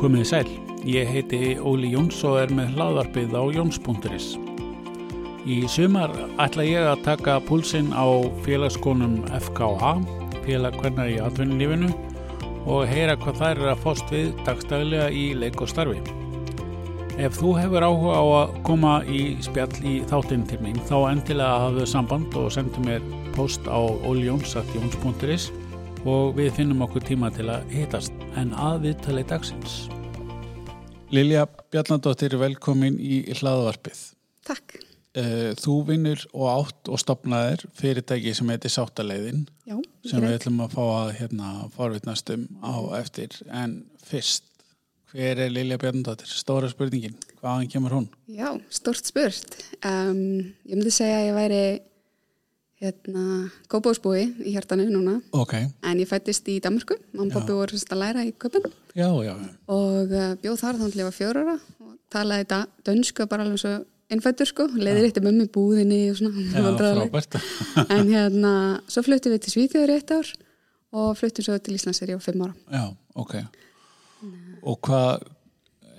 Komið sæl, ég heiti Óli Jóns og er með hlaðarpið á jóns.is. Í sumar ætla ég að taka púlsinn á félagskonum FKH, félag hvernar í atvinnulífinu og heyra hvað þær er að fóst við dagstæðilega í leik og starfi. Ef þú hefur áhuga á að koma í spjall í þáttinn til mín þá endilega hafðu samband og sendu mér post á oljóns.jóns.is og við finnum okkur tíma til að hitast en að viðtali dagsins. Lilja Bjarnadóttir, velkomin í hlaðvarpið. Takk. Eh, þú vinnur og átt og stopnaðir fyrirtæki sem heitir Sáttaleiðin Já, sem við ætlum að fá að hérna, forvitnastum á eftir en fyrst, hver er Lilja Bjarnadóttir? Stóra spurningin, hvaðan kemur hún? Já, stort spurt. Um, ég myndi segja að ég væri hérna, góðbóðsbúi í hjartanu núna, Ok, en ég fættist í Danmarku. Mamma pappi voru sem sagt að læra í köpun já, já, og uh, bjóð þar þannig að ég var fjórara og talaði da, dönsku bara alveg svo innfættur sko, leiðir eitt mömmu í búðinni og svona. já, en hérna, svo fluttum við til Svíþjóður eitt ár og fluttum svo til Íslands þegar ég var fimm ára. Já, ok. Og hvað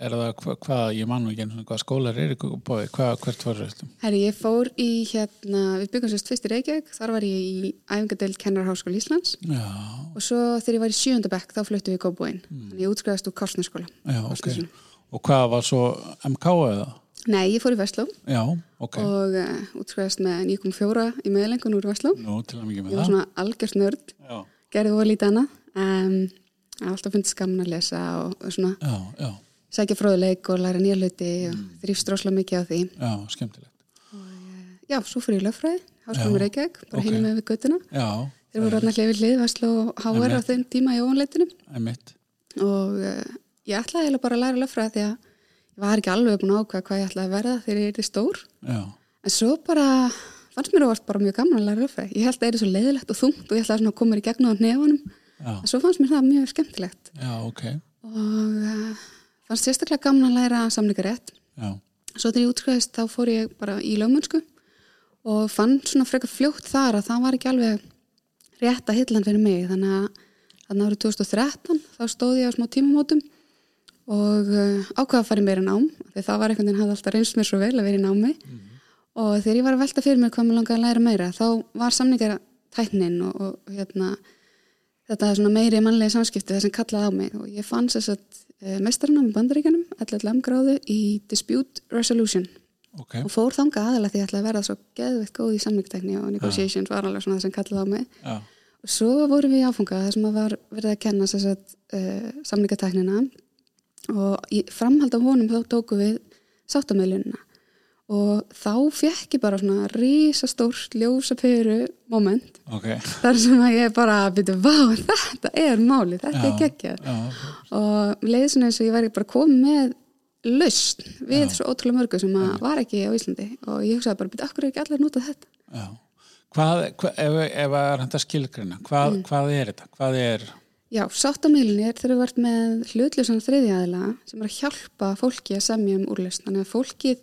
er það, hvað, hva, ég man nú ekki einu svona, hvað skólar eru bóði, hvað, hvert var þetta? Herri, ég fór í hérna, við byggum sérst fyrst í Reykjavík, þar var ég í æfingadeild Kennarháskóla Íslands Já, og svo þegar ég var í sjöndabekk þá fluttu við í Kópúin, þannig ég útskriðast úr Kársnarskóla. já, ok. Ásgrímsson. Og hvað var svo MK eða? Nei, ég fór í Vestló Já, ok. og uh, útskriðast með 9.4 í meðlengun úr Vestló. Nú, til að mikið Ég með það. um, alltaf finnst skaman að lesa og, og svona já, já, sækja fróðuleik og læra nýja hluti og Mm. þrýfst drosla mikið á því. já, skemmtilegt. Já, svo fór ég í löffræði, háskólum í Reykjavík, bara ok. okay. með við göttuna. Já, Þeir voru alltaf hlifið hlið, Vestló og HR á þeim tíma í óanleitunum. og uh, ég ætlaði eiginlega bara að læra löffræði því að ég var ekki alveg búin að ákveða hvað ég ætlaði að verða þegar ég er stór Já, en svo bara fannst mér óvart bara mjög gaman að læra löffræði ég held að það er svo leiðilegt og þungt og ég ætlaði að koma í gegnum á nefanum já, en svo fannst mér það mjög skemmtilegt já, ok. og uh, fannst sérstaklega gaman að læra samlingarétt svo þegar ég útskræðist þá fór ég bara í lögmunnsku og fann svona frekar fljótt þar að það var ekki alveg rétta hillan fyrir mig. Þannig að þannig árið 2013 þá stóð ég á smá tímamótum og uh, ákvaða að fara í meira nám því það var einhvern veginn hafði alltaf reynst mér svo vel að vera í námi. Og þegar ég var að velta fyrir mér hvað mér langaði að læra meira þá var samningar tæknin og, og hérna þetta svona meiri mannlega samskipti það sem kallaði á mig. Og ég fann þess að mestarnám í bandaríkanum, LLM gráðu í Dispute Resolution. Ok. og fór þanga aðalega því að verða svo geðveitt góð í samningstekni og negotiations var alveg svona það sem kallaði á mig. Já, og svo vorum við í áfanga þar sem að var verið að kenna uh, samningateknina og í framhald af honum þá tóku við sáttamöðlunina og þá fekk ég bara svona rísastórt ljósapyru moment ok. þar sem að ég bara byrju, vá, þetta er máli, þetta er Já, geggjað Já, og leiði svona eins og ég væri bara komið með lausn við svo ótrúlega mörgu sem að var ekki á Íslandi og ég hugsaði bara, byrju, akkur er ekki allir notað þetta já. Hvað, hvað ef, ef að er hægt að skilgrina, hvað, Mm. hvað er þetta? Hvað er, Já, sáttamilin er þegar þú ert með hlutlausan þriðjæðila sem er að hjálpa fólki að semja um úrlausn. Þannig að fólkið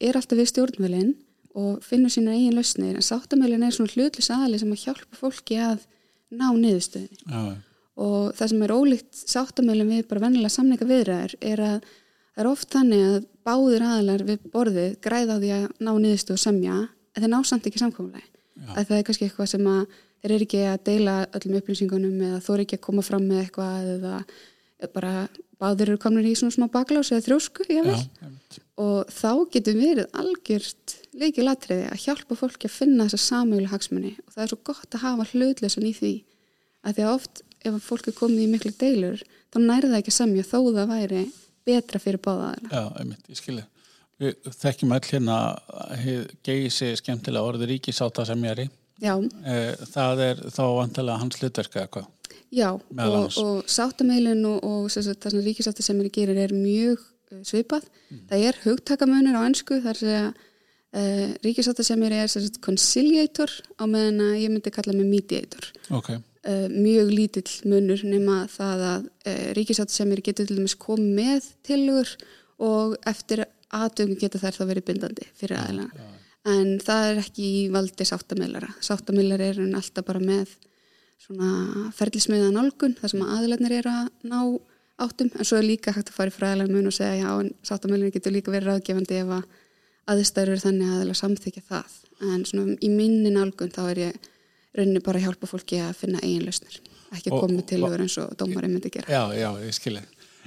er alltaf við stjórnvölin og finnur sína eigin lausnir. En sáttamilin er svona hlutlaus aðali sem að hjálpa fólki að ná niðurstöðinni. já, Og það sem er ólíkt sáttamilin við bara vennilega samninga viðræður er að það er oft þannig að báðir aðalar við borðið græða á því að ná niðurstöð og semja en þeir ná samt ekki samkomulegi. Að það er kannski eitthvað sem að þeir eru ekki að deila öllum upplýsingunum eða þú eru ekki að koma fram með eitthvað eða bara báðir eru komin í svona smá baklás eða þrjósku, ég já, vel. emitt. Og þá getur verið algjört leikilatriði að hjálpa fólki að finna þessa samögulega hagsmunni og það er svo gott að hafa hlutleysan í því að því að oft ef fólk er komið í miklu deilur þá næri það ekki að semja þó það væri betra fyrir báðaðina. Já, einmitt, ég skilja. Við þekkjum öll hérna gegi sig skemmtilega orði ríkisáta semjari. Já, Það er þá vantilega hans hlutverka eða hvað? Já, og, og sáttameilin og, og það sem ríkisátti sem er gerir er mjög uh, svipað. Það er hugtakamunur á ennsku þar sem að uh, ríkisátti sem er sagt, conciliator á meðan að ég myndi kalla mig mediator. Ok, Uh, mjög lítill munur nema það að uh, ríkisátti sem er getur til dæmis komið með tilugur og eftir aðtöngum geta þær þá verið bindandi fyrir aðeina. En það er ekki í valdi sáttameilara. Sáttameilar eru alltaf bara með svona ferlismiða nálgun þar sem aðilarnir eru að ná áttum. En svo er líka hægt að fara í fræðilega mun og segja já en sáttamölinu getur líka verið ráðgefandi ef að aðstæður þannig að samþykja það. En svona í minni nálgun þá er ég rauninni bara að hjálpa fólki að finna eigin lausnir. Ekki Og- komið til öður eins og dómari myndi gera. Já, já, ég skilji.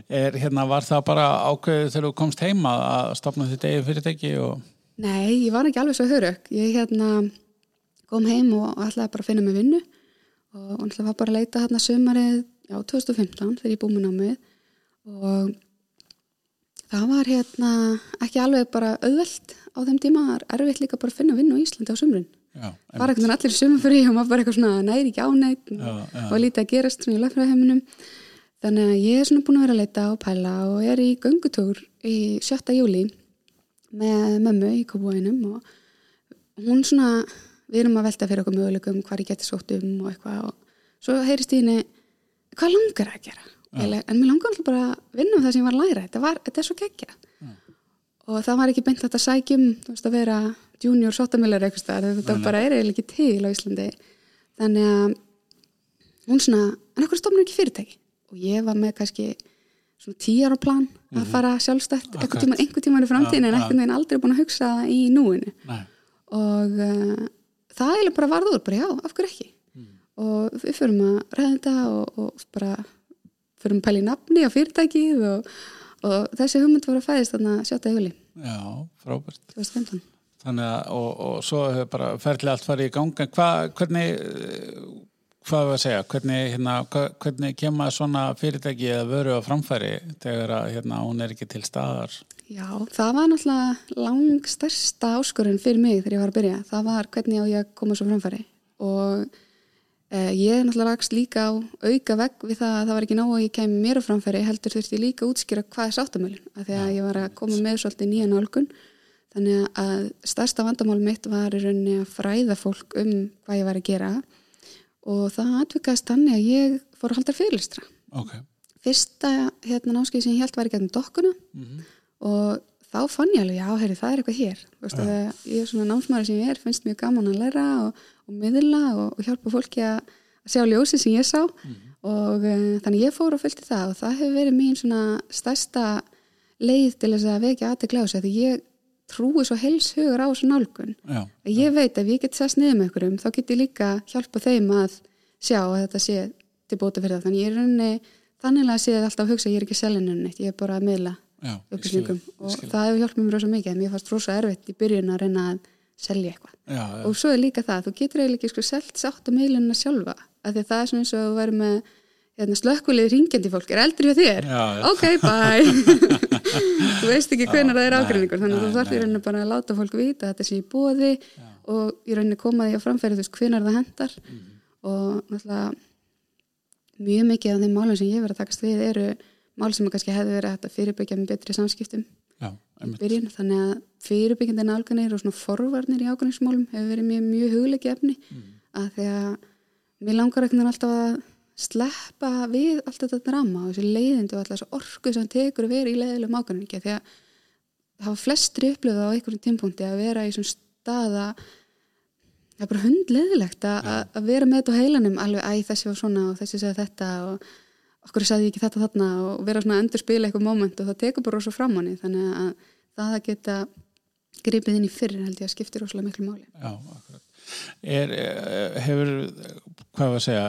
Er hérna, var það bara ákveðið þegar þú komst heima að stopna þitt eigið fyrirtæki og... Nei, ég var ekki alveg svo hörug. Ég hérna kom heim og ætlaði bara að finna mig vinnu og náttúrulega var bara að leita hérna sumarið já, 2015 þegar ég búið mér námið. Og það var hérna ekki alveg bara auðvelt á þeim tíma, það er erfitt líka bara að finna vinnu á Íslandi á sumrin. Já, var ekkert allir í sumafri og maður bara eitthvað svona næri ekki ánægt og lítið að gerast svona í lögfræðaheiminum þannig að ég er svona búin að vera að leita og pæla og er í göngutúr í 7. júli með mömmu í hún svona við erum að velta fyrir okkur möguleikum hvað ég geti sótt um og eitthvað og svo heyrist í henni hvað langar að gera? Ég, en mér langar alltaf bara að vinna um það sem ég var að læra. Þetta, var, þetta er svo geggja og það var ekki beint þetta sækjum þú veist að vera junior sottamillar eitthvað þetta bara er eiginlega ekki til á Íslandi. Þannig að hún svona, en okkur stofnur ekki fyrirtæki? Og ég var með kannski svona tíjar á plan að fara sjálfstætt Akkurat. einhvern tíman, einhvern tíman í framtíðin en einhvern veginn aldrei búin að hugsa í núinu. Nei, og uh, það eiginlega bara varð úr, bara já, af hverju ekki og við förum að ræða þetta og, og bara förum að pæla í nafni á fyrirtækið og, og þessi hugmynd var að fæðist þarna 7. júli já, frábært. 2015 Þannig að, og, og svo hefur bara ferli allt farið í ganga. Hva, hvernig, hvað var að segja, hvernig, hérna, hvernig kemur svona fyrirtæki eða vöru á framfæri þegar að, hérna, hún er ekki til staðar? Já, það var náttúrulega lang stærsta áskorun fyrir mig þegar ég var að byrja. Það var hvernig á ég að koma svo framfæri. Og eh, ég er náttúrulega rakst líka á auka vegg við það að það var ekki nóg að ég kemi mér á framfæri heldur þurfti ég líka að útskýra hvað er sáttamölin af því að ég var að koma með svolítið nýja nálgun. Þannig að stærsta vandamál mitt var að fræða fólk um hvað ég var að gera og það atvikast þannig að ég fór að halda fyrirlistra Ok, fyrsta hérna námskeið sem ég held var í gegnum dokkuna. Og þá fann ég alveg, já, heyri, það er eitthvað hér. Veist, ja. ég er svona námsmaður sem ég er finnst mjög gaman að læra og, og miðla og, og hjálpa fólki að, sjá ljósi sem ég sá. Og uh, þannig ég fór og fylgti það og það hefur verið mín svona stærsta leið til þess að vekja aðtegla á sig því ég trúi svo hels hugur á þessu nálgun. Já, að ég veit að ef ég get sest niður með ykkurum þá get ég líka hjálpa þeim að sjá að þetta sé til bóta fyrir það. Þannig ég er rauninni þannig að sé alltaf að hugsa ég er ekki selinu neitt, ég er bara að það, ég og það hefur hjálpað mér rosa mikið en mér fannst rosa erfitt í byrjun að reyna að selja eitthvað. Já, já, og svo er líka það, þú getur eiginlega ekki sko selt sátt að miðlunina sjálfa af því að það er svona eins og að þú væri með hérna, slökkulið ringjandi fólk, er eldri hjá þér? Já, já. ok, bye. Þú veist ekki hvenar það er nei, ágreiningur þannig að þú þarf í nei. rauninni bara að láta fólk vita að þetta sé í bóði og í rauninni koma því á framfæri þú veist hvenar það hendar Mhm. og náttúrulega mjög mikið af þeim málum sem ég verið að takast við eru mál sem kannski hefði verið að fyrirbyggja með betri samskiptum já, byrjun, þannig að fyrirbyggjandi nálganir og svona forvarnir í ágræningsmálum hefur verið mjög, mjög hugleiki efni. Að því að mér langar ekkert alltaf að sleppa við allt þetta drama og þessi leiðindi og alltaf orku sem tekur að vera í leiðilegum ágræningi því að hafa flestri upplöðu á einhverjum tímpúnti að vera í svona staða það er bara hundleðilegt að, að- að vera með þetta á heilanum alveg æ þessi var svona og þessi segði þetta og okkur sagði ekki þetta þarna og vera svona að endur spila eitthvað moment og það tekur bara rosa fram hann þannig að það að geta gripið inn í fyrir held ég að skiptir rosalega miklu máli Já, akkurat. Er, eh, hefur, hvað var að segja,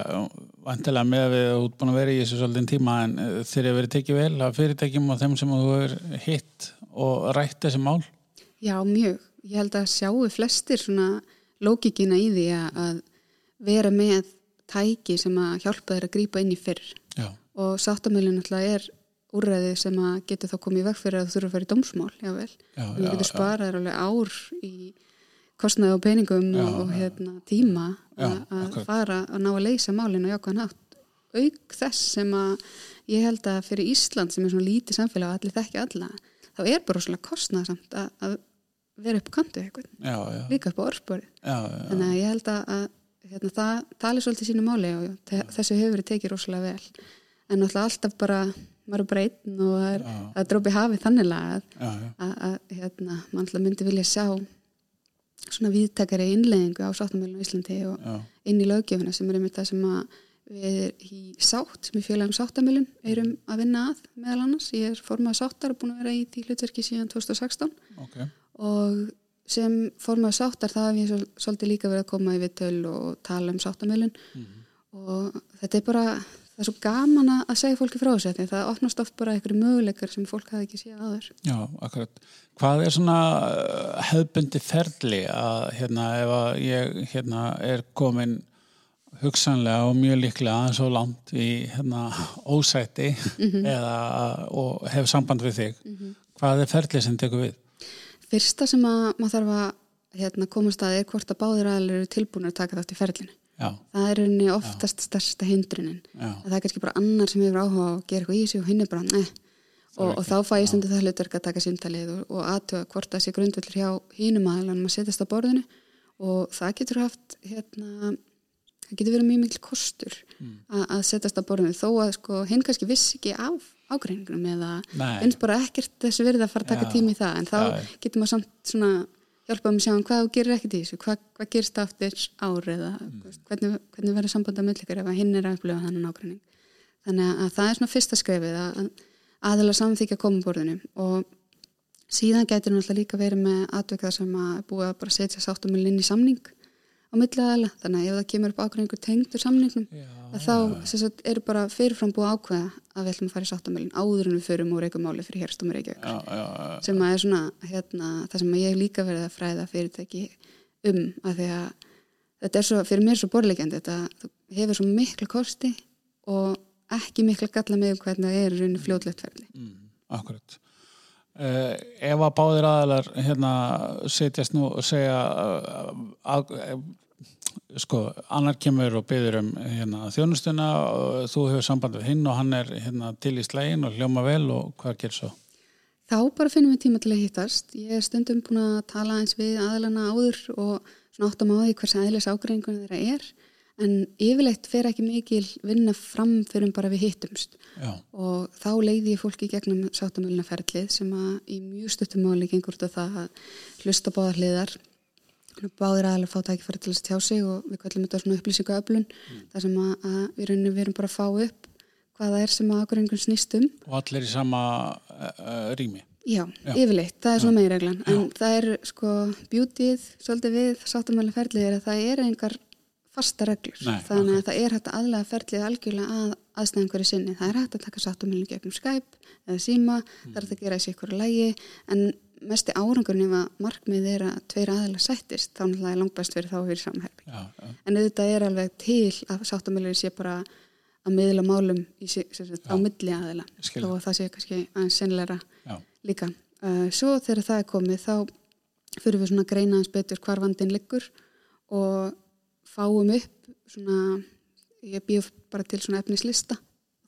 vantilega með að við út búin að vera í þessu svolítið tíma en eh, þeir eru verið tekið vel af fyrirtækjum og þeim sem þú hefur hitt og rætt þessi mál? Já, mjög. Ég held að sjáu flestir svona lókikina í því að, að vera með tæki sem að hjálpa þeir að grípa inn í fyrr Já, og sáttamölin náttúrulega er úrræði sem að getur þá komið í veg fyrir að þú þurfa að fara í dómsmál, jável. já, Þannig já, getur sparað alveg ár í kostnaði og peningum Já, og, hérna, tíma Já, að að fara að ná að leysa málinu og jákvæðan hátt. Auk þess sem að ég held að fyrir Ísland sem er svona lítið samfélag og allir þekki alla, þá er bara svona kostnaðsamt að, að vera upp kantu eitthvað, já, já, líka upp á orðspori. Þannig að ég held að, að hérna, það tali svolítið sínu máli og te- þessu hefur verið tekið rosalega vel. En náttúrulega alltaf bara, maður einn og er drópi hafið þannig að að, að hérna, mann alltaf myndi vilja sjá svona viðtakari innleðingu á sáttamölinu í Íslandi og já, inn í löggjöfuna sem er einmitt það sem að við í sátt sem í félagum sáttamilun erum að vinna að meðal annars. Ég er formað sáttar og búin að vera í því hlutverki síðan 2016 okay. og sem formað sáttar það hef ég svolítið líka verið að koma í vittöl og tala um sáttamilun mm -hmm. og þetta er bara, það er svo gaman að segja fólki frá þessu því það opnast oft bara einhverju möguleikar sem fólk hafi ekki séð aður. Já, akkurat. Hvað er svona uh, hefbundi ferli að hérna ef að ég hérna er komin hugsanlega og mjög líklega aðeins og langt í hérna, ósætti mm -hmm. eða og hefur samband við þig mm -hmm. hvað er ferlið sem tekur við? Fyrsta sem að maður þarf að hérna, komast að er hvort að báðir aðeins eru tilbúin að taka þátt í ferlinu Já. það er unni oftast Já. stærsta hindrunin. Það er kannski bara annar sem hefur áhuga að gera eitthvað í sig og hinn er bara ne og, og þá fæ ég stundu það hlutverk að taka síntalið og, og aðtöða hvort það sé grundvöldur hjá hínum aðeins að setjast á borðinu. Og það getur haft hérna það getur verið mjög mikil kostur mm. að setjast á borðinu. Þó að sko, hinn kannski vissi ekki af ágreiningunum eða finnst bara ekkert þessu verið að fara að taka tími í það. En þá getur maður samt svona hjálpað um að sjá um hvað þú gerir ekkert í þessu hvað, hvað gerst aftur ári eða mm. hvernig, hvernig verður sambandað mullikar ef hinn er að upplifa þannig ágreining. Þannig að það er svona fyrsta skrefið að aðeila samþykja komaborðinu og síðan getur náttúrulega líka verið með atvekðar sem að búið að bara setja sáttumil inn í samning á milliðaðala þannig að ef það kemur upp ákveðingur tengdur samningnum já, þá sagt, eru bara fyrirfram búið ákveða að við ætlum að fara í sáttamælin áður en við förum úr eitthvað máli fyrir hérstumur Reykjavík sem að er svona hérna, það sem ég líka verið að fræða fyrirtæki um að því að þetta er svo, fyrir mér svo borlegjandi þetta hefur svo miklu kosti og ekki miklu galla með hvernig það er runni fljóðlegt ferli. Mm, Akkurat. Uh, ef að báðir aðalar hérna setjast nú og segja uh, að, sko, annar kemur og byður um hérna, þjónustuna og þú hefur samband við hinn og hann er hérna, til í slegin og hljóma vel og hvað ger svo? Þá bara finnum við tíma til að hittast ég er stundum búin að tala eins við aðlana áður og svona áttum á því hvers aðlis ágreifingunum þeirra er en yfirleitt fer ekki mikil vinna fram fyrir bara við hittumst Já. og þá leiði ég fólki gegnum sáttamölinaferðlið sem að í mjög stuttumáli gengur þetta að hlusta báðar hliðar báðir aðalega fá tækifæri til þess að tjá sig og við kallum þetta svona upplýsingu öflun mm. þar sem að, að við reynum við erum bara að fá upp hvaða er sem að ákveðingun snýstum Og allir í sama uh, rými. Já, Já, yfirleitt, það er svona meðreglan en það er sko bjútið svolítið við sáttamæli ferlið er að það er engar fasta reglur. Nei, þannig okay. að það er hægt að aðlega ferlið algjörlega að aðstæðan hverju sinni, það er hægt að taka sáttamæli gegnum Skype eða síma, mm. það er hægt að gera þessi ykkur lægi en mest í árangurinn ef að markmið er að tveir aðeila sættist þá náttúrulega er langt best fyrir þá fyrir samherfi ja. en þetta er alveg til að sáttamillir sé bara að miðla málum í, sagt, á milli aðeila og það. sé kannski aðeins sennilegra líka. Uh, svo þegar það er komið þá fyrir við svona að greina eins betur hvar vandin liggur og fáum upp svona ég býð bara til svona efnislista.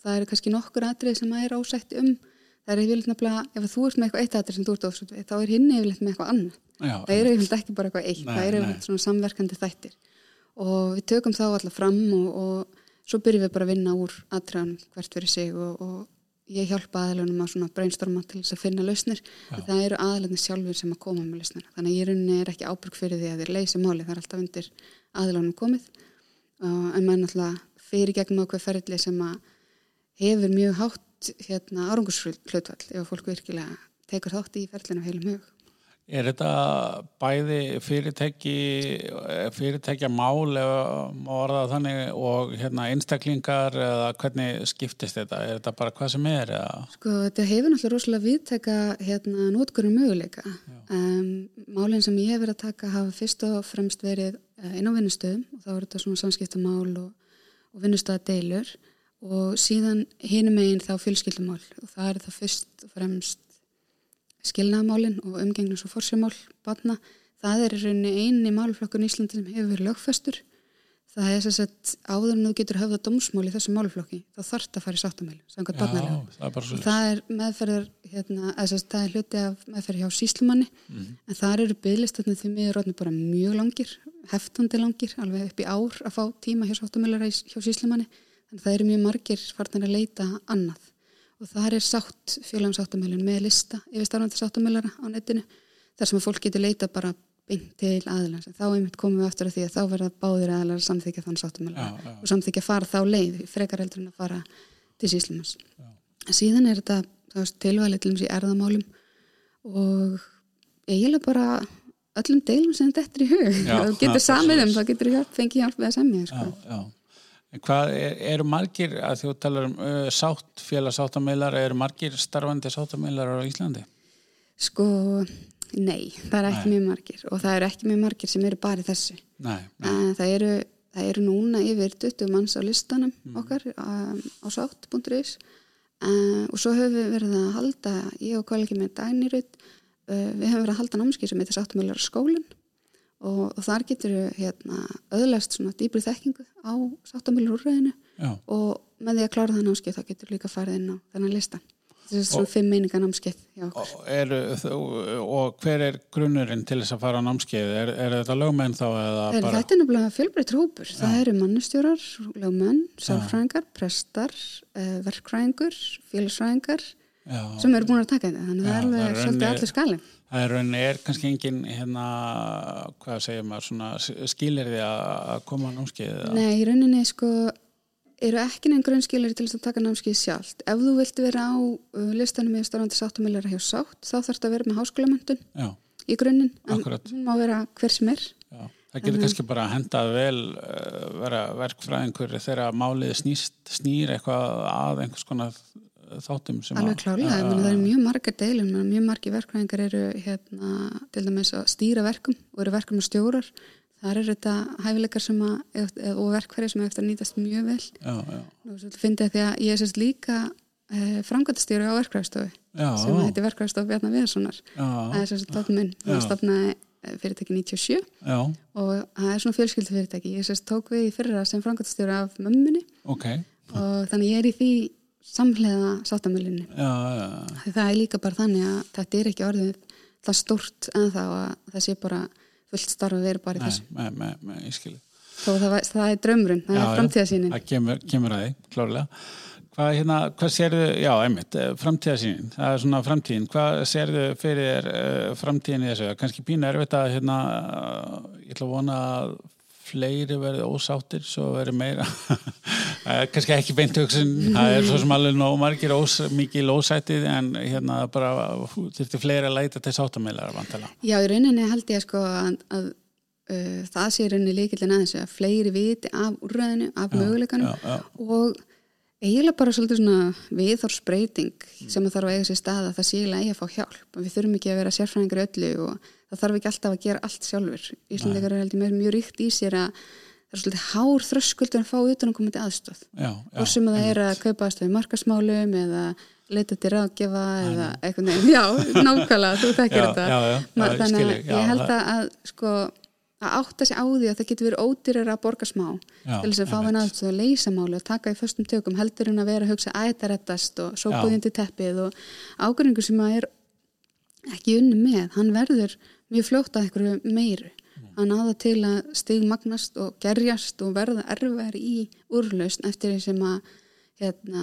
Það eru kannski nokkur aðrið sem að er ósætti um það er yfirleitt nefnilega, ef þú ert með eitthvað eitt aðri sem þú ert ofsvöld við, þá er hinn yfirleitt með eitthvað annað. Já, það er yfirleitt ekki bara eitthvað eitt nei, það er yfirleitt svona samverkandi þættir. Og við tökum þá alltaf fram og, og svo byrjum við bara að vinna úr aðtræðan hvert fyrir sig og, og ég hjálpa aðlunum að svona brainstorma til þess að finna lausnir. Það eru aðlunni sjálfur sem að koma með lausnir. Þannig að ég rauninni er ekki ábyrg fyrir því að þeir leysi máli, það er alltaf undir aðlunum komið. En maður náttúrulega fyrir gegnum ákveð ferðli sem að hefur mjög hátt hérna, árangursflutvall ef fólk virkilega tekur þátt í ferlinu heilum hug. Er þetta bæði fyrirtæki fyrirtækja mál eða þannig og hérna, einstaklingar eða hvernig skiptist þetta? Er þetta bara hvað sem er? Eða? Sko þetta hefur náttúrulega rosalega viðtæka hérna nótgurinn möguleika. Um, málinn sem ég hef verið að taka hafa fyrst og fremst verið eh, inn á vinnustöðum og þá er þetta svona samskiptamál og, og vinnustöðadeilur og síðan hinum eigin þá fjölskyldumál og það er það fyrst og fremst skilnaðamálin og umgengnus og fórsumál batna. Það er í rauninni eini málflokkun í Íslandi sem hefur verið lögfestur. Það er þess að áður en þú getur höfða domsmál í þessu málflokki þá þarf það að fara í sáttamæli það, er meðferðar hérna, að það er hluti af meðferð hjá síslumanni mm -hmm. en það eru bygglistöndin því miður rótni bara mjög langir heftandi langir, alveg upp í ár að fá tíma hjá sáttamæli hjá síslumanni en það eru mjög margir farnir að leita annað. Og það er sátt félagum sáttamælun með lista yfir starfandi sáttamælara á netinu þar sem fólk getur leita bara beint til aðlans þá einmitt komum við aftur að því að þá verða báðir aðlar að samþykja þann sáttumölu og samþykja að fara þá leið frekar heldur en að fara til síslumans síðan er þetta tilvæli til þess í erðamálum og eiginlega bara öllum deilum sem þetta er í hug. Já, og getur samið um, þá getur hjálp, fengið hjálp við að semja sko. Hvað er, eru margir, að þú talar um uh, sátt, félagssáttameilar, eru margir starfandi sáttameilar á Íslandi? Sko, nei, það er ekki nei. mjög margir og það eru ekki mjög margir sem eru bara þessu. Nei, nei. Það, eru, það eru núna yfir 20 manns á listanum mm. okkar um, á sátt.is uh, og svo höfum við verið að halda, ég og kolegi með Dagnirud, uh, við höfum verið að halda námskið sem heitir sáttameilar skólinn og, og þar getur hérna, öðlast svona dýbri þekkingu á sáttamilur úrræðinu. Og með því að klára það námskeið þá getur líka farið inn á þennan listan þetta er svona fimm meininga námskeið og, er, og hver er grunnurinn til þess að fara á námskeið? Er, er þetta lögmenn þá? Er, bara... Þetta er nefnilega fjölbreytt hópur. Já. það eru mannustjórar, lögmenn, sáfræðingar prestar, eh, verkfræðingur félagsfræðingar sem eru búin að taka þetta. Þannig að það er alveg svolítið allir skalin Það er, er kannski engin hérna, hvað segir maður, skilir því að koma á námskeið? Nei, í rauninni sko eru ekki neinn grunnskilir til þess að taka námskeið sjálft. Ef þú vilt vera á uh, listanum í starfandi sáttumiljar hjá sátt, þá þarf þetta að vera með háskólamöndun í grunninn, en Akkurat. hún má vera hver sem er. Já. Það getur kannski bara að henda vel uh, vera verkfræðingur þegar málið snýst, snýr eitthvað að einhvers konar þáttum alveg klárlega, uh, það er mjög marga deilum mjög margi verkvæðingar eru hérna, til dæmis að stýra verkum og eru verkum og stjórar þar er þetta hæfileikar sem að og verkværi sem eftir að nýtast mjög vel. Já, já. og svo finnst ég að því að ég er sérst líka eh, framkvæmtastjóri á verkvæðstofi sem heitir verkvæðstofi Bjarnar Viðarssonar. Það er sérst tókn minn. Það stopnaði eh, fyrirtæki 97 já. og það er svona fjölskyldu fyrirtæki ég sérst tók við í fyrra sem framkvæmtastjóri af mömmunni. Okay. og þannig ég er í því samlega sáttamölinu það er líka bara þannig að þetta er ekki orðið það stort en þá að það sé bara fullt starf að vera bara í þessu. Þó það, það er draumrun, það já, er framtíðasínin Það kemur, kemur að þig, klárlega. Hvað, hérna, hvað sérðu, já, einmitt eh, framtíðasínin, það er svona framtíðin. Hvað sérðu fyrir uh, framtíðin í þessu, kannski pína er þetta hérna, uh, ég ætla að vona að fleiri verði ósáttir svo verði meira kannski ekki beint hugsun það er svo sem alveg nóg margir ós, mikið lósætið en hérna bara þurfti fleiri að leita til sáttameilar Já, í rauninni held ég sko að, að uh, það sé í rauninni líkildin aðeins að fleiri viti af úrræðinu, af já, möguleikanum já, já. og eiginlega bara svolítið svona viðhorsbreyting mm. sem það þarf að eiga sér stað að það sé eiginlega eigi að fá hjálp og við þurfum ekki að vera sérfræðingar öllu og það þarf ekki alltaf að gera allt sjálfur. Íslandikar er heldur mjög ríkt í sér að það er svolítið hár þröskuldur að fá utan að koma til aðstöð og sem að það er að kaupa aðstöð í markasmálum eða leita til ráðgefa eða eitthvað nefn, já, nákvæmlega þú þekkir þetta. já, já, þannig að ég held að, að sko að átta sig á því að það getur verið ódýrar að borga smá já, til þess að fá henn aðstöð að leysa máli og taka í förstum tökum. Heldur en að vera að hugsa ættarettast og sókuðindi teppið. Og ágöringu sem að er ekki unni með, hann verður mjög fljótt að eitthvað meiru. Að náða til að stigmagnast og gerjast og verða erfæri í úrlausn eftir því sem að hérna,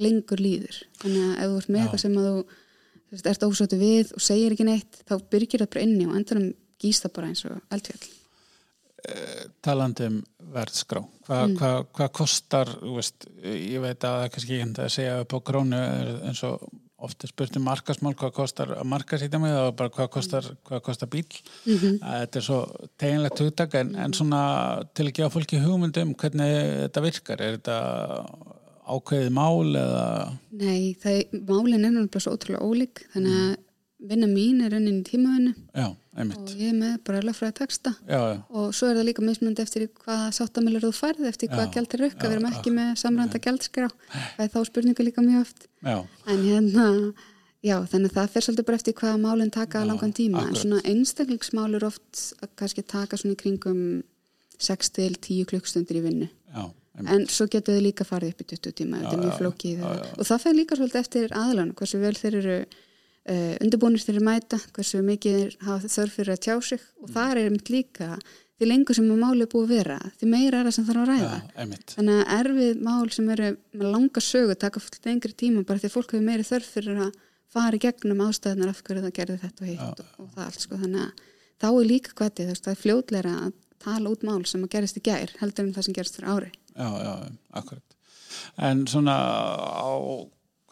lengur líður. Þannig að ef þú ert með eitthvað sem að þú veist, ert ósóttu við og segir ekki neitt þá byrgir það bara inni og endur um gísta bara eins og eldfjall eh, Talandi um verðskrá hvað mm. hva, hva kostar veist, ég veit að það er kannski ekki að segja upp á grónu eins og ofta spurt um markasmál, hvað kostar mig og bara hvað kostar, hvað kostar bíl mm -hmm. þetta er svo teginlegt hugtak en, en svona til að gefa fólki hugmyndum hvernig þetta virkar er þetta ákveðið mál eða Nei, það, málin er náttúrulega svo ótrúlega ólík þannig að vinna mín er raunin í tímavinnu. Og ég er með bara löffræði texta. Já, já. og svo er það líka mismundi eftir hvaða sáttamilur þú færð, eftir hvaða gæld er rukka við erum ekki með samranda gældskrá það er þá spurningu líka mjög oft. En hérna, já, þannig að það fer svolítið bara eftir hvaða málinn taka langan tíma, akkurat. en svona einstaklingsmál er oft að kannski taka svona í kringum 6-10 klukkstundir í vinnu. Já, en svo getur þau líka farið upp í 20 tíma, og það fer líka svolítið eftir aðlan, hversu vel þeir eru Uh, eh, undirbúinir að mæta hversu mikið hafa þörf fyrir að tjá sig og mm. það er einmitt líka því lengur sem máli er búið að vera því meira er það sem þarf að ræða ja, þannig að erfið mál sem eru með langa sögu taka fullt lengri tíma bara því að fólk hefur meiri þörf fyrir að fara í gegnum ástæðunar af hverju það gerði þetta og hitt ja. og, og það allt sko þannig að þá er líka veist, það er fljótleira að tala út mál sem að gerist í gær heldur um það sem gerist fyrir ári. Já, já, akkurat. En svona á,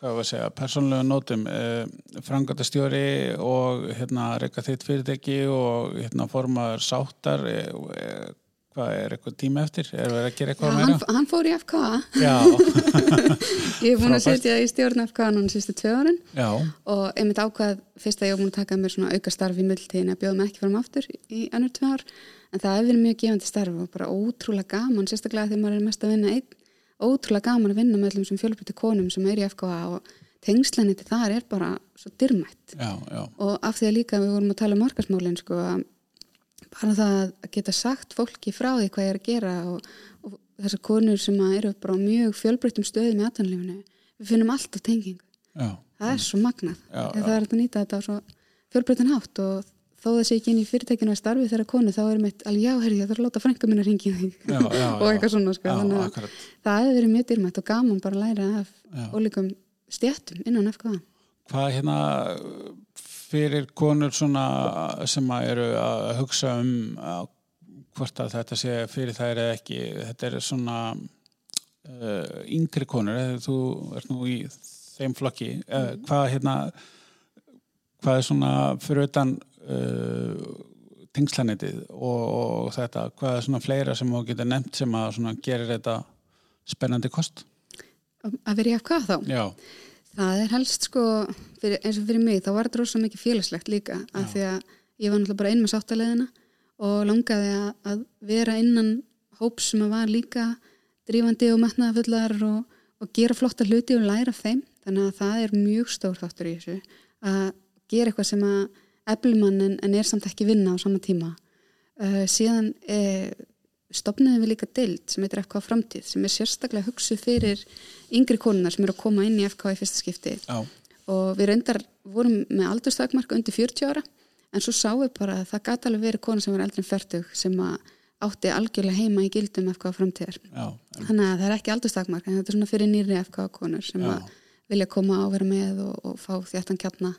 hvað var að segja, persónlega nótum, eh, frangatastjóri og hérna reyka þitt fyrirtæki og hérna formaður sáttar, eh, hvað er eitthvað tíma eftir? Er verið að gera eitthvað Já, meira? hann, hann fór í FK Já, ég er búin að setja í stjórn FK núna sístu tvö árin já, og einmitt ákvað fyrst að ég var búin að taka mér svona auka starf í mildtíðin að bjóða mig ekki fram aftur í önnur tvö ár. En það hefur verið mjög gefandi starf og bara ótrúlega gaman sérstaklega þegar maður er mest að vinna einn ótrúlega gaman að vinna með öllum sem fjölbrytti konum sem er í FK og tengslanir til þar er bara svo dyrmætt já, já, og af því að líka við vorum að tala um markasmálin sko að bara það að geta sagt fólki frá því hvað ég er að gera og, og þessar konur sem eru bara á mjög fjölbreyttum stöðum í aðtanlífinu við finnum alltaf tengingu. Það er svo magnað. Það er að nýta þetta á svo fjölbreyttan hátt og þó það sé ekki inn í fyrirtækinu að starfi þeirra konu þá er mitt alveg já, herri, ég þarf að láta frænka minna ringi þig og eitthvað svona sko. Já, þannig að akkurat. það hefur verið mjög dýrmætt og gaman bara að læra af Já. ólíkum stjættum innan FKA Hvað hérna fyrir konur svona sem að eru að hugsa um að hvort að þetta sé fyrir þær eða ekki, þetta er svona uh, yngri konur, eða þú ert nú í þeim flokki, uh, hvað hérna hvað er svona fyrir utan uh, tengslanetið og, og þetta, hvað er svona fleira sem þú getur nefnt sem að gerir þetta spennandi kost? að vera í FKA þá Já, Það er helst sko, fyrir, eins og fyrir mig, þá var þetta rosa mikið félagslegt líka af því að ég var náttúrulega bara inn með sáttaleðina og langaði að, að vera innan hóps sem að var líka drífandi og metnaðafullar og, og gera flotta hluti og læra af þeim. Þannig að það er mjög stór þáttur í þessu að gera eitthvað sem að eflumann en, er samt ekki vinna á sama tíma. Uh, síðan eh, stopnaðum við líka deild sem heitir FK Framtíð sem er sérstaklega hugsuð fyrir yngri konunar sem eru að koma inn í FK í fyrsta skipti. Já, og við reyndar vorum með aldurstakmarka undir 40 ára en svo sáum við bara að það gæti alveg verið konu sem var eldri en 40 sem að átti algjörlega heima í gildum FK Framtíðar. Já, þannig að það er ekki aldurstakmarka en þetta er svona fyrir nýri FK konur sem vilja koma á vera með og, og fá þjáttan kjarna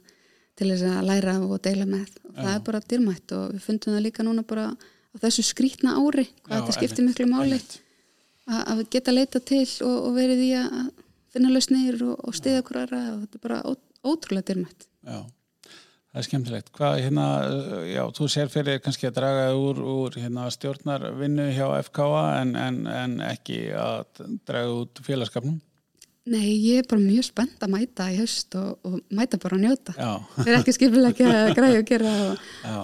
til þess að læra og deila með og það er bara dýrmætt og við fundum það líka núna bara á þessu skrítna ári hvað þetta skiptir miklu máli að, geta leita til og, og verið í að finna lausnir og, og stiða okkur aðra og þetta er bara ó, ótrúlega dyrmætt. Já, það er skemmtilegt. Hvað, hérna, já, þú sér fyrir kannski að draga úr, úr hérna, stjórnarvinnu hjá FKA en, en, en ekki að draga út félagskapnum? Nei, ég er bara mjög spennt að mæta í haust og, og mæta bara að njóta. Við erum ekki skipilegja að græja og gera og,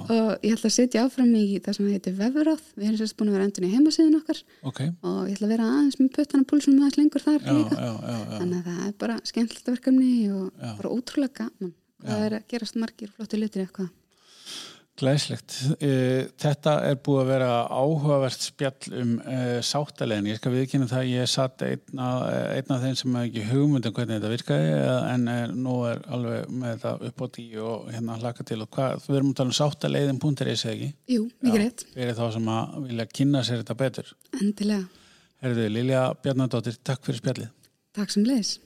og ég ætla að setja áfram í það sem heitir vefráð. Við erum sérst búin að vera endun í heimasíðun okkar ok. og ég ætla að vera aðeins með puttana púlsum aðeins lengur þar Já, líka. já, já, já, Þannig að það er bara skemmtilegt verkefni og bara ótrúlega gaman. Það er að gerast margir flotti lutir eitthvað. Glæslegt. Eh, Þetta er búið að vera áhugavert spjall um uh, sáttalegin. Ég skal viðkynna það að ég satt einn af, þeim sem hef ekki hugmyndum hvernig þetta virkaði eh, en er, nú er alveg með þetta upp á tíu og hérna hlaka til hvað, við erum að tala um sáttalegin.is eða ekki? Jú, mikið rétt. Fyrir þá sem að vilja kynna sér þetta betur. Endilega. Herðu, Lilja Bjarnadóttir, takk fyrir spjallið. Takk sem leis.